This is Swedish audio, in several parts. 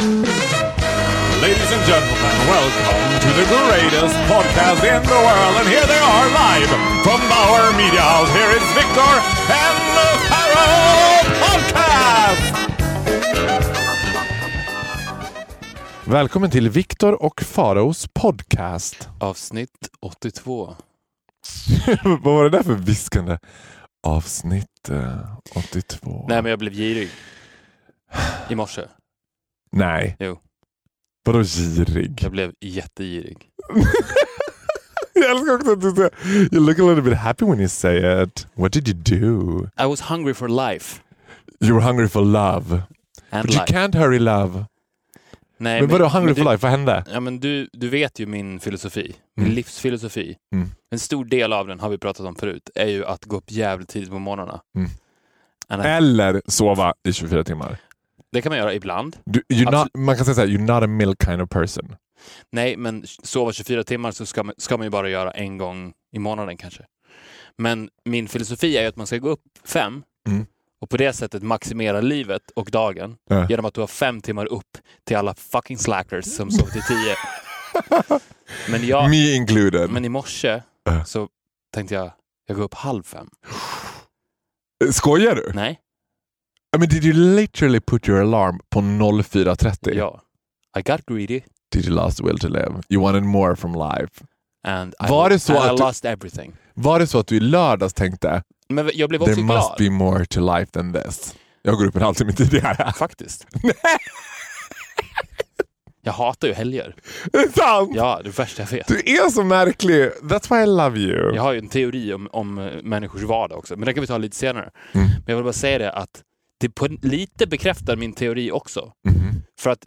Ladies and gentlemen, welcome to the greatest podcast in the world. And here they are live from Bauer Media House. Here is Victor and the Pharaoh Podcast! Välkommen till Viktor och Faraos podcast. Avsnitt 82. Vad var det där för viskande? Avsnitt eh, 82. Nej, men jag blev girig. I morse. Nej. Jo. Vadå girig? Jag blev jättegirig. Jag älskar också att du säger You look a little bit happy when you say it. What did you do? I was hungry for life. You were hungry for love. And But you life. can't hurry love. Nej, Men vadå hungry men for du, life? Vad hände? Ja, men du, du vet ju min filosofi. Min Mm. livsfilosofi. Mm. En stor del av den har vi pratat om förut. Är ju att gå upp jävligt tidigt på morgnarna. Mm. I- Eller sova i 24 timmar. Det kan man göra ibland. Du, you're not, man kan säga såhär, you're not a milk kind of person. Nej, men sova 24 timmar så ska man, ska man ju bara göra en gång i månaden kanske. Men min filosofi är ju att man ska gå upp fem Mm. och på det sättet maximera livet och dagen Ja. genom att du har fem timmar upp till alla fucking slackers som sov till tio. men, jag, Me included. men i morse så tänkte jag, jag går upp halv fem. Skojar du? Nej, I mean, did you literally put your alarm på 04.30? ja. I got greedy Did you the will to live? You wanted more from life. and I, Var det så and I att du- lost everything. Var det så att du i lördags tänkte Men jag blev också there glad. must be more to life than this? Jag går upp en halvtimme tidigare. Faktiskt. jag hatar ju helger. Det är sant! Ja, det är värsta jag vet. Du är så märklig. That's why I love you. Jag har ju en teori om, om eh, människors vardag också, men det kan vi ta lite senare. Mm. Men jag vill bara säga det att det på, lite bekräftar min teori också. Mhm. För att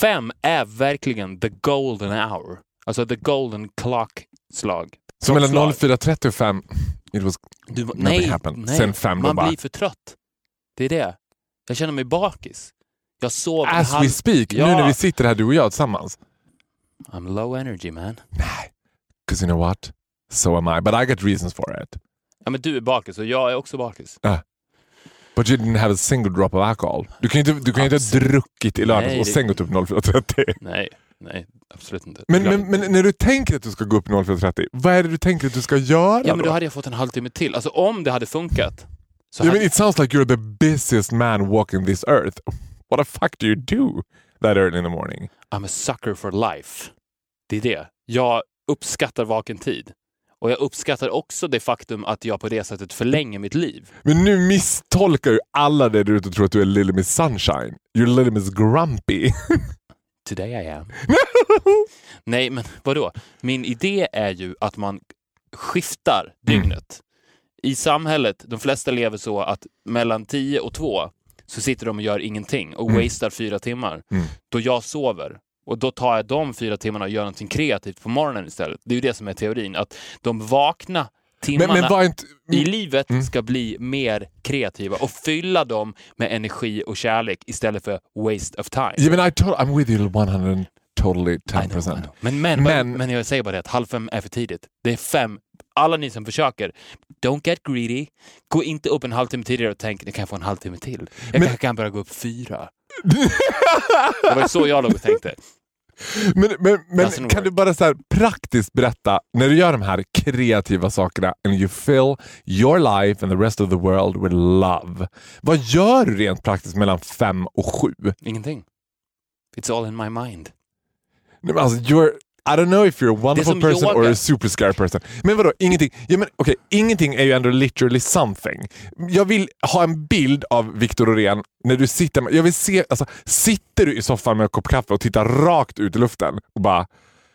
fem är verkligen the golden hour. Alltså the golden clock slag. Så mellan Klockslag. 04.30 och 5, it was Du, nej, happened. nej. Sen fem då man bara- blir för trött. Det är det. Jag känner mig bakis. Jag sov as halv... we speak, Ja. nu när vi sitter här du och jag tillsammans. I'm low energy man. Because you know what? So am I. But I got reasons for it. Ja, men du är bakis och jag är också bakis. But you didn't have a single drop of alcohol. Du kan ju inte, du kan inte ha druckit i lördags Nej, och sen gått upp 04.30. Nej, nej, absolut inte. Men, men, men när du tänker att du ska gå upp 04.30, vad är det du tänker att du ska göra Ja, men då? då hade jag fått en halvtimme till. Alltså om det hade funkat. Så hade... mean, it sounds like you're the busiest man walking this earth. What the fuck do you do that early in the morning? I'm a sucker for life. Det är det. Jag uppskattar vaken tid. Och jag uppskattar också det faktum att jag på det sättet förlänger mitt liv. Men nu misstolkar ju alla det där ute och tror att du är Little Miss Sunshine. You're Little Miss Grumpy. Today I am. Nej, men vadå? Min idé är ju att man skiftar dygnet. I samhället, de flesta lever så att mellan 10 och 2 så sitter de och gör ingenting och Mm. wastar fyra timmar. Mm. Då jag sover. Och då tar jag de fyra timmarna och gör någonting kreativt på morgonen istället. Det är ju det som är teorin. Att de vakna timmarna Men, men inte... i livet Mm. ska bli mer kreativa och fylla dem med energi och kärlek istället för waste of time. Yeah, men I told, I'm with you 100 totally I know, 10%. I know. Men, men, Men- men, jag säger bara det att halv fem är för tidigt. Det är fem. Alla ni som försöker, don't get greedy. Gå inte upp en halvtimme tidigare och tänk, det kan jag få en halvtimme till. Jag Men- kanske kan börja gå upp fyra. Det var så jag låg och tänkte. Men, men, men Doesn't kan work. du bara så här praktiskt berätta, när du gör de här kreativa sakerna and you fill your life and the rest of the world with love. Vad gör du rent praktiskt mellan fem och sju? Ingenting. It's all in my mind. Nej, men Alltså, you're, I don't know if you're a wonderful person or yoga. a super scary person. Men vadå, ingenting? Ja, men, okay, ingenting är ju ändå literally something. Jag vill ha en bild av Viktor Norén när du sitter med, jag vill se, alltså, sitter du i soffan med en kopp kaffe och tittar rakt ut i luften och bara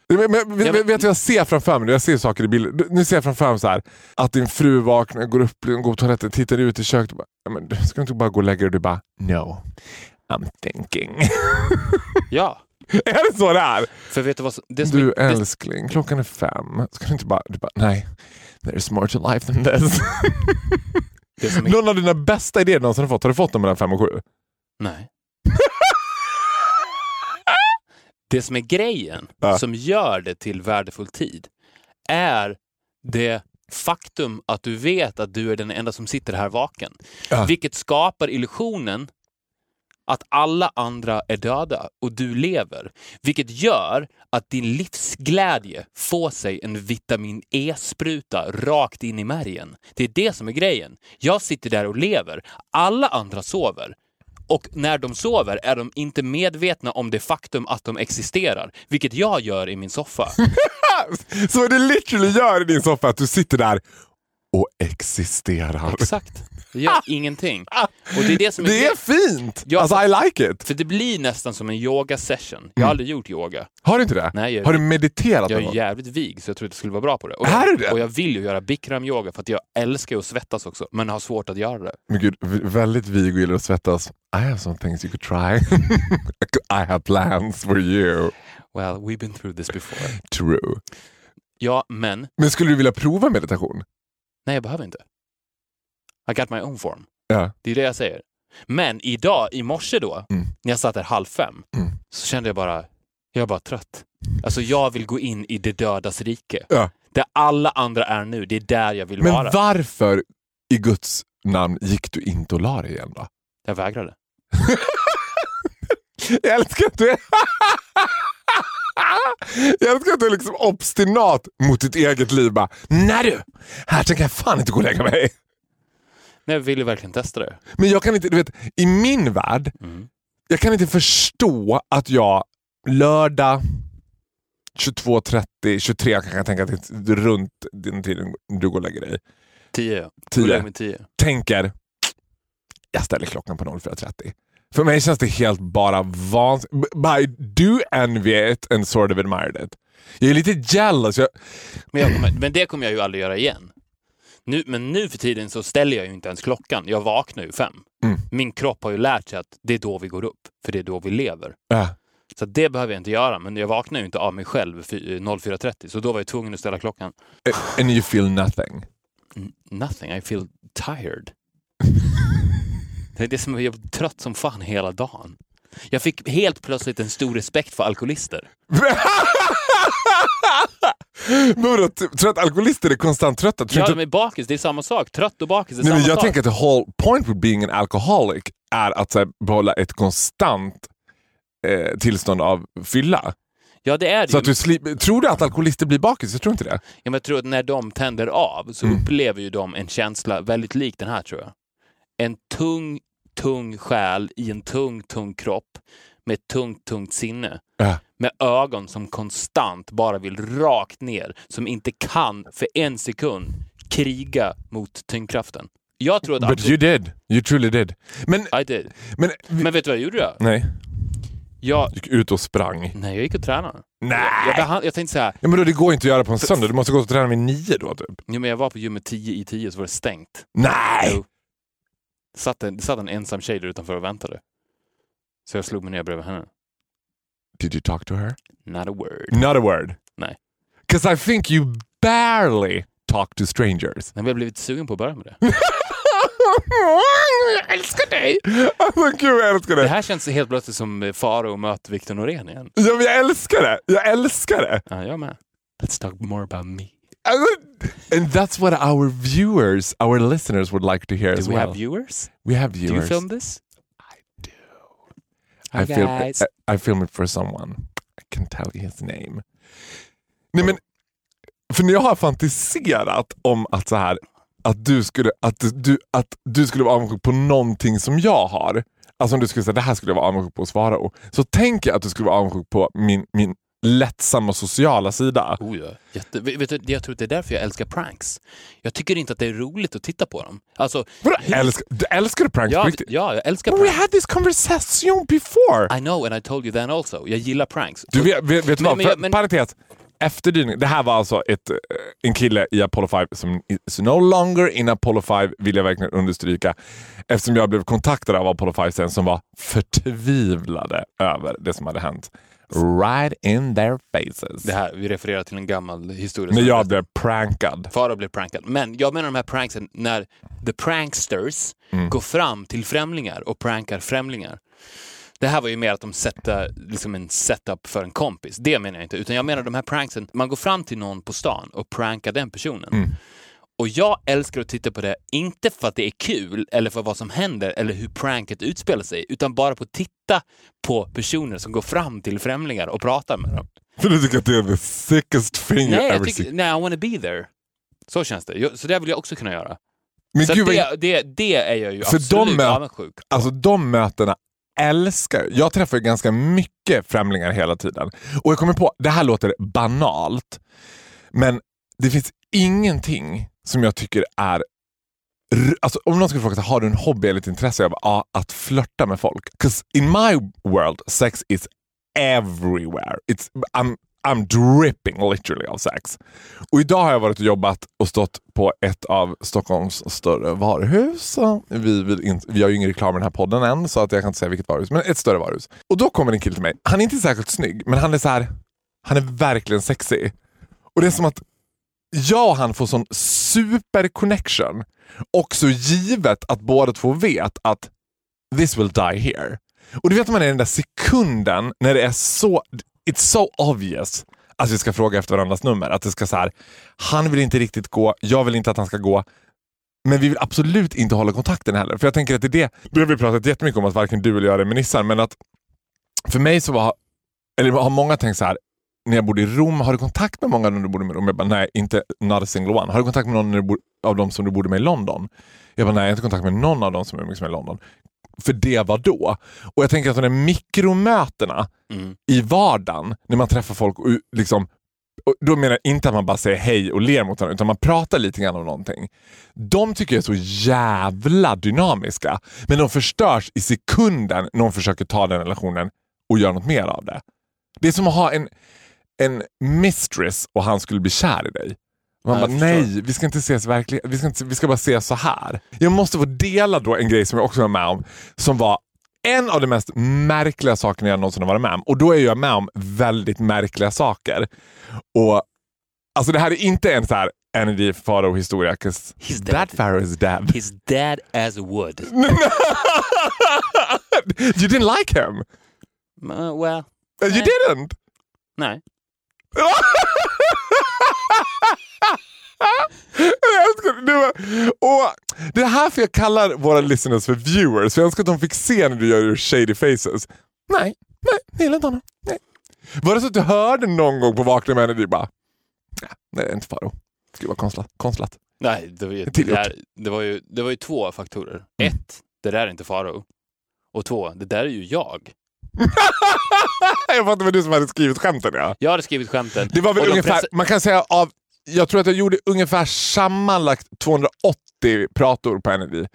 men, men, men- vet du vad jag ser framför mig? Jag ser saker i bilder. Nu ser jag framför mig så här, att din fru vaknar, går upp, går på toaletten, tittar ut i köket och bara, men, ska du inte bara gå och lägga dig? Och du bara, no, I'm thinking. Ja, är det så det är? för vet du vad det som Du är, älskling, klockan är fem. Ska du inte bara... Du bara nej, there's more to life than this. det är, Någon av dina bästa idéer någonsin har fått, har du fått dem mellan fem och sju? Nej. Det som är grejen, Ja. som gör det till värdefull tid, är det faktum att du vet att du är den enda som sitter här vaken. Ja. Vilket skapar illusionen att alla andra är döda och du lever. Vilket gör att din livsglädje får sig en vitamin E-spruta rakt in i märgen. Det är det som är grejen. Jag sitter där och lever. Alla andra sover. Och när de sover är de inte medvetna om det faktum att de existerar, vilket jag gör i min soffa. Så du literally gör i din soffa att du sitter där och existerar. Exakt. Jag gör ingenting. Och det är det som är, Det är fint! Ja. Alltså I like it. För det blir nästan som en yoga session. Jag har aldrig gjort yoga. Har du inte det? Nej, jag- har du mediterat Jag är jävligt vig så jag tror att jag skulle vara bra på det. Och Är det? och jag vill ju göra bikram-yoga för att jag älskar ju att svettas också, men har svårt att göra det. Men gud, väldigt vig och gillar att svettas. I have some things you could try. I have plans for you. Well, we've been through this before. True. Ja, men Men skulle du vilja prova meditation? nej, jag behöver inte. I got my own form. Ja. Det är det jag säger. Men idag, i morse då, Mm. när jag satt där halv fem, Mm. så kände jag bara, jag är bara trött. Alltså jag vill gå in i det dödas rike. Ja. Där alla andra är nu, det är där jag vill Men vara. varför i Guds namn gick du inte och la dig igen då? Jag vägrade. Jag älskar att du är... Jag älskar att du är liksom obstinat mot ditt eget liv. Bara, Nej du, här tänker jag fan inte gå och lägga mig. Nej, jag ville verkligen testa det. Men jag kan inte, du vet, i min värld, Mm. jag kan inte förstå att jag lördag 22.30, 23 kan jag tänka att det är runt den tiden du går och lägger dig. Tio. Tio. Gå och lägg mig tio. Tänker, jag ställer klockan på 04.30. För mig känns det helt bara vansinnigt. Do envy it and sort of admire it. Jag är lite jealous. Jag, Men, jag kommer, men det kommer jag ju aldrig göra igen. Nu, men nu för tiden så ställer jag ju inte ens klockan. Jag vaknar ju fem. Mm. Min kropp har ju lärt sig att det är då vi går upp, för det är då vi lever. äh, Så det behöver jag inte göra, men jag vaknar ju inte av mig själv fy- eh, 04.30, så då var jag tvungen att ställa klockan. and you feel nothing. N- Nothing, I feel tired. det är det som jag är trött som fan hela dagen. Jag fick helt plötsligt en stor respekt för alkoholister. Vadå, att alkoholister är konstant trötta? Tror Ja, de är bakis, det är samma sak. Trött och bakis är Nej, samma men jag sak. tänker att the whole point with being an alcoholic är att så här, behålla ett konstant eh, tillstånd av fylla. Ja, det är det Så ju. att du tror du att alkoholister blir bakis? Jag tror inte det. Ja, men jag tror att när de tänder av så Mm. upplever ju de en känsla väldigt lik den här tror jag. En tung, tung själ i en tung, tung kropp med ett tungt, tungt sinne. Äh. Med ögon som konstant bara vill rakt ner, som inte kan för en sekund kriga mot tyngdkraften. Jag tror att... But you did. You truly did. Men, I did. men, Men vet du vad jag gjorde då? nej, Jag, gick ut och sprang. nej, jag gick och tränade. Nej! Jag, behand, jag tänkte så här, Ja, men då, det går inte att göra på en söndag. Du måste gå och träna vid nio då typ. jo, men jag var på gymmet 10 i 10 så var det stängt. Nej! Jo. Satt en, det satt en ensam tjej där utanför och väntade. Så jag slog mig ner bredvid henne. Did you talk to her? Not a word. Not a word. Nej. Because I think you barely talk to strangers. Men jag blev lite sugen på att börja med det. jag älskar dig! Alltså gud jag älskar Det det. här känns helt plötsligt som Faro möter Victor Norén igen. Ja, men jag älskar det. Jag älskar det. Ja, jag med. Let's talk more about me. Alltså, And that's what our viewers, our listeners would like to hear Do as we well. have viewers? we have Do viewers. you film this? I Hi, film, guys. I, I film it for someone. I can tell you his name. Nej men, för när jag har fantiserat om att så här, att du skulle, att du, att du skulle vara avundsjuk på någonting som jag har. Alltså om du skulle säga det här skulle jag vara avundsjuk på hos Farao. Så tänker jag att du skulle vara avundsjuk på min, min lättsamma sociala sida. Oh ja. Jätte, vet du, jag tror att det är därför jag älskar pranks. Jag tycker inte att det är roligt att titta på dem. Alltså, Vadå, älskar, du älskar pranks ja, riktigt? ja, jag älskar But we pranks. had this conversation before! I know and I told you then also. Jag gillar pranks. Du vet, vet, vet Men- vad? men- men- Parentes. Efterdyning. Det här var alltså ett, eh, en kille i Apollo 5 som is no longer in Apollo 5 vill jag verkligen understryka. Eftersom jag blev kontaktad av Apollo 5 sen som var förtvivlade över det som hade hänt. Right in their faces. Det här, vi refererar till en gammal historia. När jag blev prankad. Farao blev prankad. Men jag menar de här pranksen när the pranksters Mm. går fram till främlingar och prankar främlingar. Det här var ju mer att de sätter liksom en setup för en kompis. Det menar jag inte. Utan jag menar de här pranksen, man går fram till någon på stan och prankar den personen. Mm. Och jag älskar att titta på det, inte för att det är kul eller för vad som händer eller hur pranket utspelar sig, utan bara på att titta på personer som går fram till främlingar och pratar med dem. För du tycker att det är the sickest thing Nej, ever seen. nej, I wanna be there. Så känns det. Så det vill jag också kunna göra. Men Så gud, det, det, det är jag ju För de absolut mö- avundsjuk. Alltså de mötena älskar jag. Jag träffar ju ganska mycket främlingar hela tiden. Och jag kommer på, det här låter banalt, men det finns ingenting som jag tycker är Alltså, om någon skulle fråga har du en hobby eller ett intresse? Jag bara, ja, att flörta med folk. Because in my world, sex is everywhere. It's, I'm, I'm dripping literally of sex. Och idag har jag varit och jobbat och stått på ett av Stockholms större varuhus. Vi, vill in, vi har ju ingen reklam i den här podden än, så att jag kan inte säga vilket varuhus, men ett större varuhus. Och då kommer en kille till mig. Han är inte särskilt snygg, men han är så här, han är verkligen sexy. Och det är som att jag och han får sån super connection. Också givet att båda två vet att this will die here. Och du vet man är den där sekunden när det är så, it's so obvious att vi ska fråga efter varandras nummer. Att det ska så här, han vill inte riktigt gå, jag vill inte att han ska gå. Men vi vill absolut inte hålla kontakten heller. För jag tänker att det är det, det har vi pratat jättemycket om att varken du eller jag är med Nissan, men att för mig så var, eller har många tänkt så här, när jag bodde i Rom, har du kontakt med många när du bodde med Rom? Jag bara, nej, inte not a single one. Har du kontakt med någon av dem som du bodde med i London? Jag bara, nej, jag har inte kontakt med någon av dem som är med i London. För det var då. Och jag tänker att de där mikromötena Mm. i vardagen, när man träffar folk och liksom och då menar jag inte att man bara säger hej och ler mot varandra, utan man pratar lite grann om någonting. De tycker jag är så jävla dynamiska, men de förstörs i sekunden någon försöker ta den relationen och göra något mer av det. Det är som att ha en, en mistress och han skulle bli kär i dig. Man Ja, bara, nej, vi ska inte ses verkligen. Vi ska, inte, vi ska bara ses så här. Jag måste få dela då en grej som jag också var med om, som var en av de mest märkliga sakerna jag någonsin har varit med om. Och då är jag med om väldigt märkliga saker. Och Alltså det här är inte en så här Energy Pharaoh historia, 'cause that dead. Pharaoh is dead. He's dead as wood. you didn't like him? Uh, well, You Nej. didn't? nej. Det. Var, och det är här jag kallar våra listeners för viewers. För jag önskar att de fick se när du gör shady faces. Nej, nej, jag gillar inte honom. Nej. Var det så att du hörde någon gång på Vakna med Energy bara, nej, det är inte Faro. Gud vad konstlat. konstlat. Nej, det var ju, det, där, det, var ju, det var ju två faktorer. Mm. Ett, det där är inte Faro. Och två, det där är ju jag. jag fattar vad du som hade skrivit skämten ja. Jag hade skrivit skämten. Det var väl ungefär, press- man kan säga av, jag tror att jag gjorde ungefär sammanlagt 280 prator på Energy.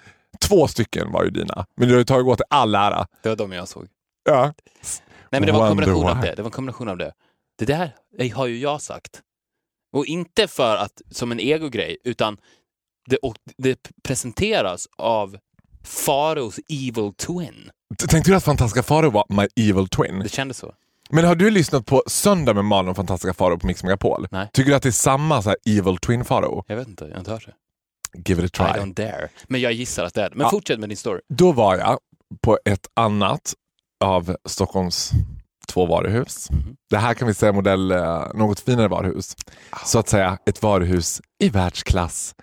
Två stycken var ju dina, men du har ju tagit åt dig all ära. Det var de jag såg. Ja. Nej, men det var en kombination av det. Det var en kombination av det. Det där har ju jag sagt. Och inte för att, som en egogrej, utan det, det presenteras av Faros evil twin. Tänkte du att Fantastiska Faro var My Evil Twin? Det kändes så. Men har du lyssnat på Söndag med Malin och Fantastiska Faro på Mix Megapol? Nej. Tycker du att det är samma så här Evil Twin Faro? Jag vet inte, jag har inte hört det. Give it a I try. don't dare. Men jag gissar att det är det. Men Ja. fortsätt med din story. Då var jag på ett annat av Stockholms två varuhus. Mhm. Det här kan vi säga modell eh, något finare varuhus. Så att säga ett varuhus i världsklass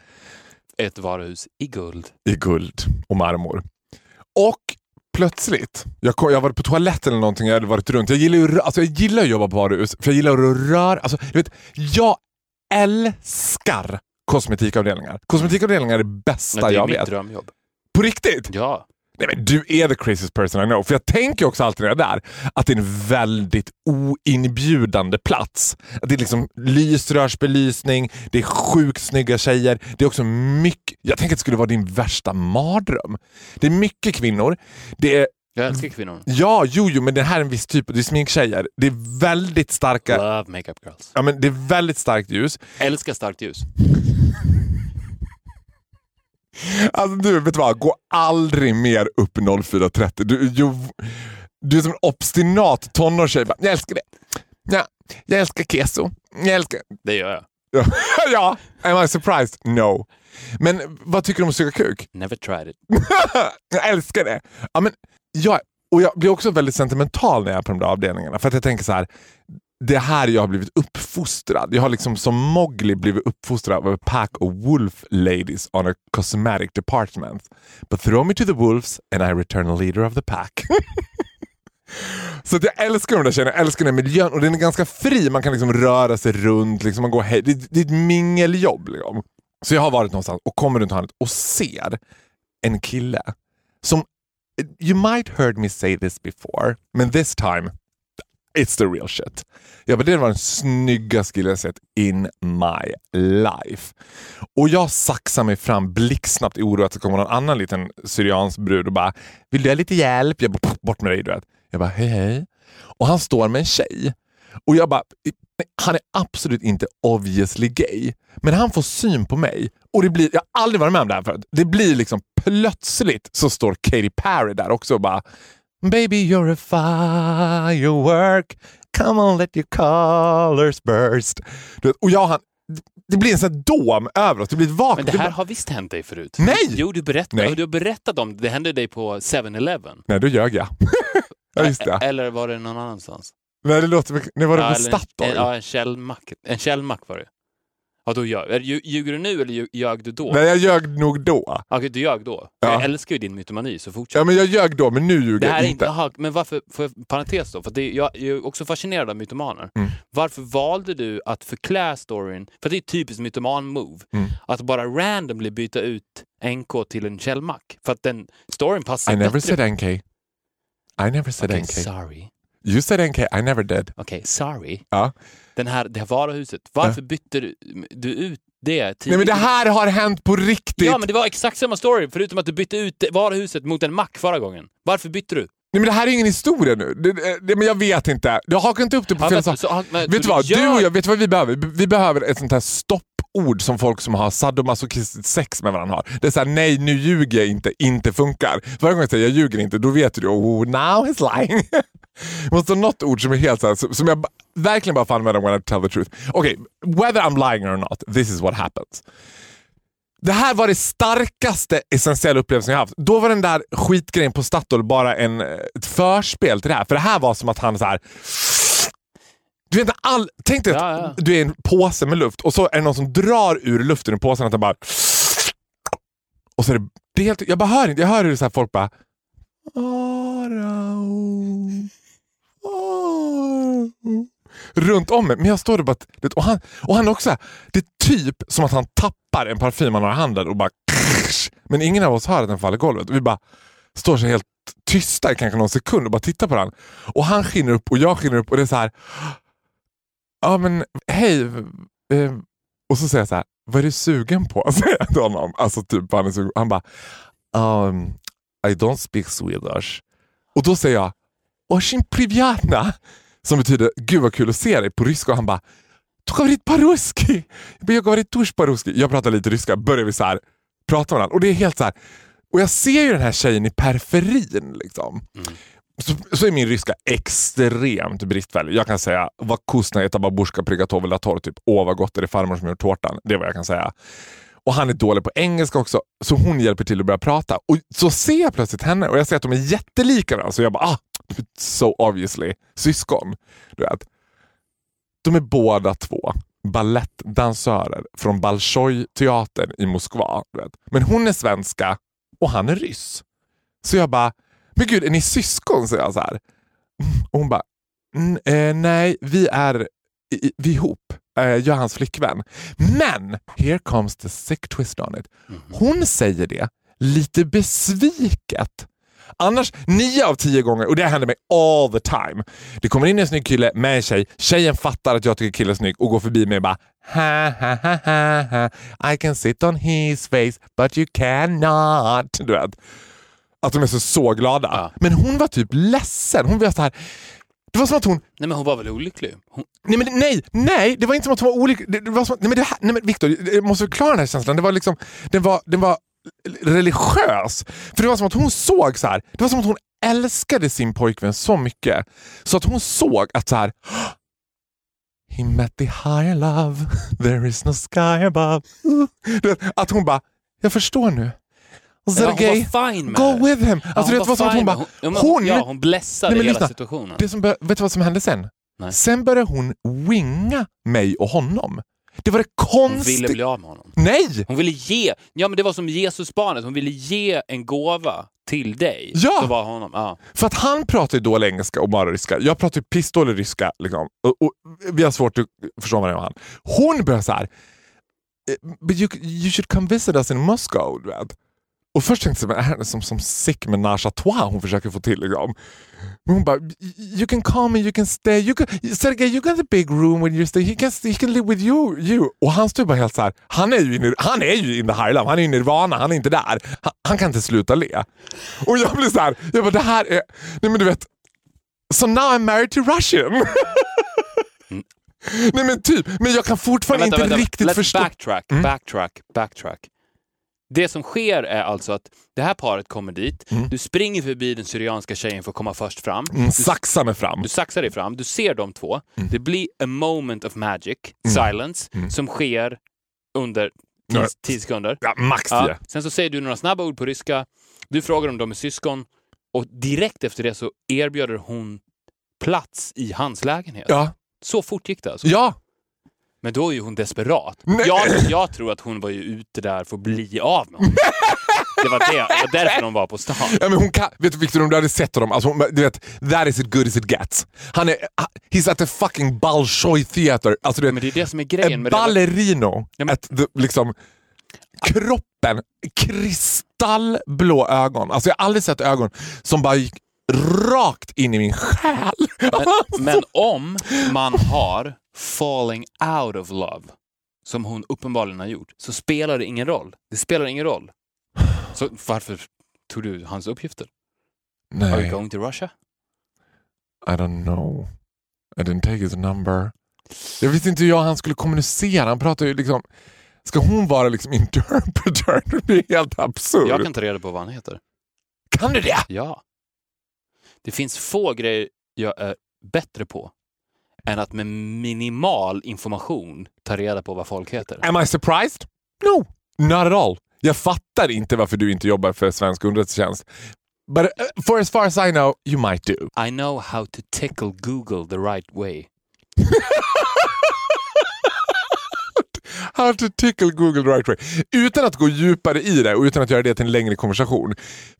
Ett varuhus i guld. i guld och marmor. Och plötsligt, jag, kom, jag var på toaletten eller någonting, jag hade varit runt. Jag gillar ju alltså, jag gillar att jobba på varuhus, för jag gillar att röra. Alltså, du vet, jag älskar kosmetikavdelningar. Kosmetikavdelningar är det bästa Det är jag mitt vet. drömjobb. På riktigt! Ja. Nej, men du är the craziest person I know. För jag tänker också alltid när jag är där att det är en väldigt oinbjudande plats. Att det är liksom lysrörsbelysning, det är sjukt snygga tjejer. Det är också mycket... Jag tänker att det skulle vara din värsta mardröm. Det är mycket kvinnor. Det är Jag älskar kvinnor. Ja, jo, jo, men det här är en viss typ. Det är sminktjejer. Det är väldigt starka... Love makeup girls. Ja, men det är väldigt starkt ljus. Älskar starkt ljus. Alltså du, vet du vad? Gå aldrig mer upp 04.30. Du, du, du är som en obstinat tonårstjej. Jag älskar det. Ja, jag älskar keso. Jag älskar... Det gör jag. Ja, ja. Am I surprised? No. Men vad tycker du om att suga kuk? Never tried it. jag älskar det. Ja, men, jag, och jag blir också väldigt sentimental när jag är på de där avdelningarna. För att jag tänker så här det här jag har blivit uppfostrad. Jag har liksom som Mowgli blivit uppfostrad av a pack of wolf ladies on a cosmetic department. But throw me to the wolves and I return a leader of the pack. Så att jag älskar de där tjejerna, jag älskar den här miljön och den är ganska fri. Man kan liksom röra sig runt, liksom man går hej. Det, det är ett mingeljobb. Liksom. Så jag har varit någonstans och kommer runt hörnet och ser en kille som, you might heard me say this before, men this time it's the real shit. Jag bara, det var den snyggaste killen jag sett in my life. Och jag saxar mig fram blixtsnabbt i oro att det kommer någon annan liten syriansk brud och bara, vill du ha lite hjälp? Jag bara, bort med dig du vet. Jag bara, hej hej. Och han står med en tjej. Och jag bara, han är absolut inte obviously gay. Men han får syn på mig och det blir, jag har aldrig varit med om det här förut. Det blir liksom plötsligt så står Katy Perry där också och bara Baby you're a firework, come on let your colors burst. Du Och jag han, det blir en sån här dom över oss, det blir ett vakuum. Men det här har visst hänt dig förut? Nej! Jo, du, berättade, Nej. du har berättat om det. Det hände dig på 7-Eleven. Nej, då ljög jag. ja, just det. Eller var det någon annanstans? Nej, det låter, nej, var det på eller- Statoil? en- Ja, en källmack. En källmack var det. Ja, då ljög, ljuger du nu eller ljög du då? Nej, jag ljög nog då. Okej, du ljög då. Ja. Jag älskar ju din mytomani, så fortsätt. Ja, men jag ljög då, men nu ljuger Det här jag är inte. aha, men varför, får jag parentes då, för det, jag, jag är också fascinerad av mytomaner. Mm. Varför valde du att förklä storyn, för det är typiskt mytoman-move, Mm. att bara randomly byta ut NK till en källmack. För att den storyn passar I never bättre. said NK. I never said Okej, NK. sorry. You said NK, I never did. Okej, sorry. Ja. Den här, det här varuhuset, varför bytte du, du ut det Nej, tidigt? men det här har hänt på riktigt. Ja, men det var exakt samma story, förutom att du bytte ut varuhuset mot en mack förra gången. Varför bytte du? Nej, men det här är ingen historia nu. Det, det, men jag vet inte. Jag hakar inte upp det på Ja, fel sak. Vet du vad? du Du och gör- jag, vet du vad vi behöver? Vi behöver ett sånt här stoppord som folk som har sadomasochistiskt sex med varandra har. Det är såhär, nej nu ljuger jag inte, inte funkar. Varje gång jag säger jag ljuger inte, då vet du oh now he's lying. Måste vara något ord som är helt såhär, som jag verkligen bara får använda when I tell the truth. Okej, whether I'm lying or not, this is what happens. Det här var det starkaste essentiella upplevelsen jag haft. Då var den där skitgrejen på Statoil bara en, ett förspel till det här. För det här var som att han så här. Du vet, all, tänk dig Ja, att ja. du är i en påse med luft och så är det någon som drar ur luften i påsen. Att bara, och så är det, det är helt, jag bara hör inte, jag hör hur så här folk bara... Arao. Runt om mig. Men jag står där och bara... Och han, och han också, det är typ som att han tappar en parfym han har i handen och bara... Men ingen av oss hör att den faller i golvet. Och vi bara står så helt tysta i kanske någon sekund och bara tittar på den. Och han skiner upp och jag skiner upp och det är så här... Ja men hej. Eh, och så säger jag så här, vad är du sugen på? Säger jag till honom. Alltså typ vad han är sugen Han bara, um, I don't speak Swedish. Och då säger jag, Oshin Privyatna som betyder “Gud vad kul att se dig” på ryska och han bara “Du har varit paruski”. Jag bara “Jag har varit paruski”. Jag pratar lite ryska, börjar vi så här, prata med varandra och det är helt så här, Och jag ser ju den här tjejen i periferin. Liksom. Mm. Så, så, är min ryska extremt bristfällig. Jag kan säga vad kusna eta babushka prigatovel torr, typ åh vad gott är det farmor som gjort tårtan. Det är vad jag kan säga. Och han är dålig på engelska också, så hon hjälper till att börja prata. Och Så ser jag plötsligt henne och jag ser att de är jättelika varandra. Så jag bara, ah, so obviously, syskon. Du vet. De är båda två balettdansörer från Bolshoi-teatern i Moskva. Du vet. Men hon är svenska och han är ryss. Så jag bara, men gud är ni syskon? säger jag så här. Och hon bara, "N- eh, nej vi är i, vi ihop. Eh, jag är hans flickvän. Men, here comes the sick twist on it. Hon säger det lite besviket. Annars, nio av tio gånger, och det händer mig all the time. Det kommer in en snygg kille med en tjej. Tjejen fattar att jag tycker killen är snygg och går förbi mig och bara ha, ha, ha, ha, ha. I can sit on his face but you cannot. Du vet. Att de är så, så glada. Ja. Men hon var typ ledsen. Hon var så här. Det var som att hon Nej, men hon var väl olycklig? Hon, Nej, men, nej, nej, det var inte som att hon var olycklig. Det, det var som, nej, men det här, nej, men Victor, jag måste förklara den här känslan. Det var liksom, den var, den var religiös. För det var som att hon såg så här. Det var som att hon älskade sin pojkvän så mycket. Så att hon såg att så här. He met the higher love, there is no sky above. Att hon bara, jag förstår nu. Sergej, hon var fine med go det. with him. Ja, Alltså, det var som att hon bara, men hon, Ja, hon blessade Nej, hela lyssna. situationen. det som, bör- vet du vad som hände sen? Nej. Sen började hon winga mig och honom. Det var det Hon konstiga. ville bli av med honom. Nej! Hon ville ge, ja men det var som Jesusbarnet, hon ville ge en gåva till dig. Ja! Så var honom, ja. För att han pratar ju dålig engelska och bara ryska. Jag pratar ju pissdålig ryska. Liksom. Och, och, vi har svårt att förstå varandra. Han. Hon börjar så här. "Eh, But you, you should come visit us in Moscow. Du vet. Och först tänkte jag, är det som, som sick menage à trois hon försöker få till. Liksom. Men hon bara, you can come and you can stay. You can, Sergej, you got a big room when you stay. He can, he can live with you. you. Och han står bara helt så här, han är ju inne, han är ju in the high love, han är i nirvana, han är inte där. Han, han kan inte sluta le. Och jag blir så här, jag bara, det här är, nej men du vet, so now I'm married to Russian. nej men typ, men jag kan fortfarande vänta, inte vänta, riktigt förstå. backtrack, Mm. backtrack, backtrack. Det som sker är alltså att det här paret kommer dit, du springer förbi den syrianska tjejen för att komma först fram. Mm, Du, saxa mig fram. du saxar dig fram, du ser de två. Det blir a moment of magic, silence, som sker under Ja. 10 sekunder. Ja, max Ja. tio. Sen så säger du några snabba ord på ryska, du frågar om de är syskon och direkt efter det så erbjuder hon plats i hans lägenhet. Ja. Så fort gick det alltså. ja, Men då är ju hon desperat. Jag, jag tror att hon var ju ute där för att bli av med honom. Det var, det, det var därför de var på stan. Ja, men hon kan, vet du Victor, om du hade sett honom, alltså, hon, du vet, that is as good as it gets. Han är, he's at the fucking Bolshoi theater. Alltså, vet, Men det är det som är grejen en med ballerino. Ja, men- the, liksom, kroppen, kristallblå ögon. Alltså, jag har aldrig sett ögon som bara gick rakt in i min själ. Men, men om man har falling out of love, som hon uppenbarligen har gjort, så spelar det ingen roll. Det spelar ingen roll. Så varför tog du hans uppgifter? Are you Nej, going to Russia? I don't know. I didn't take his number. Jag visste inte hur jag han skulle kommunicera. Han pratar ju liksom... Ska hon vara liksom interpreter? Det blir helt absurt. Jag kan ta reda på vad han heter. Kan du det? Ja. Det finns få grejer jag är bättre på än att med minimal information ta reda på vad folk heter. Am I surprised? No, not at all. Jag fattar inte varför du inte jobbar för svensk underrättelsetjänst. But uh, for as far as I know, you might do. I know how to tickle Google the right way. How to tickle Google the right way. Utan att gå djupare i det och utan att göra det till en längre konversation.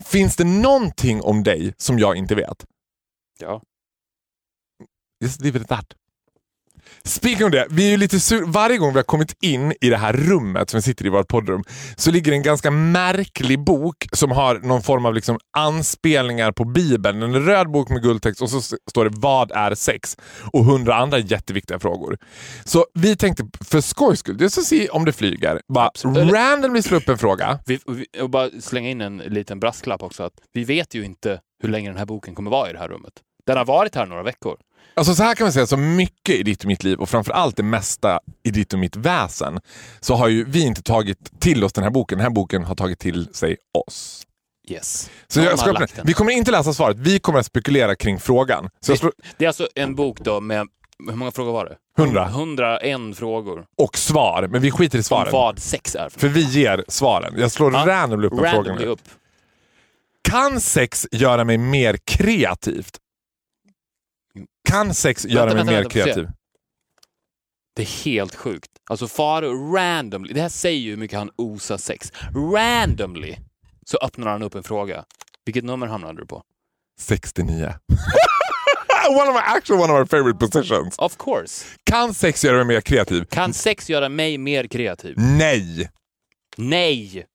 Finns det någonting om dig som jag inte vet? Ja. Just leave it at that. Speaking of det, vi är ju lite sur. Varje gång vi har kommit in i det här rummet som vi sitter i, vårt poddrum, så ligger en ganska märklig bok som har någon form av liksom anspelningar på Bibeln. En röd bok med guldtext och så står det “Vad är sex?” och hundra andra jätteviktiga frågor. Så vi tänkte för skojs skull, just att se om det flyger, bara Absolut. randomly slå upp en fråga. Vi, vi, och bara slänga in en liten brasklapp också. att Vi vet ju inte hur länge den här boken kommer vara i det här rummet. Den har varit här några veckor. Alltså så här kan man säga, så mycket i ditt och mitt liv och framförallt det mesta i ditt och mitt väsen så har ju vi inte tagit till oss den här boken. Den här boken har tagit till sig oss. Yes. Så jag ska vi kommer inte läsa svaret, vi kommer att spekulera kring frågan. Så slår, Det är alltså en bok då med, hur många frågor var det? 100. 101 frågor. och svar, men vi skiter i Om svaren. vad sex är för För vi ger svaren. Jag slår Ja, randomly upp en fråga Randomly nu. upp. Kan sex göra mig mer kreativt? Kan sex göra mig vänta, mer vänta, kreativ? Det är helt sjukt. Alltså Faro randomly, det här säger ju hur mycket han osar sex. Randomly så öppnar han upp en fråga. Vilket nummer hamnade du på? 69. one of my, actually one of my favorite positions. Of course. Kan sex göra mig mer kreativ? Kan sex göra mig mer kreativ? Nej! Nej!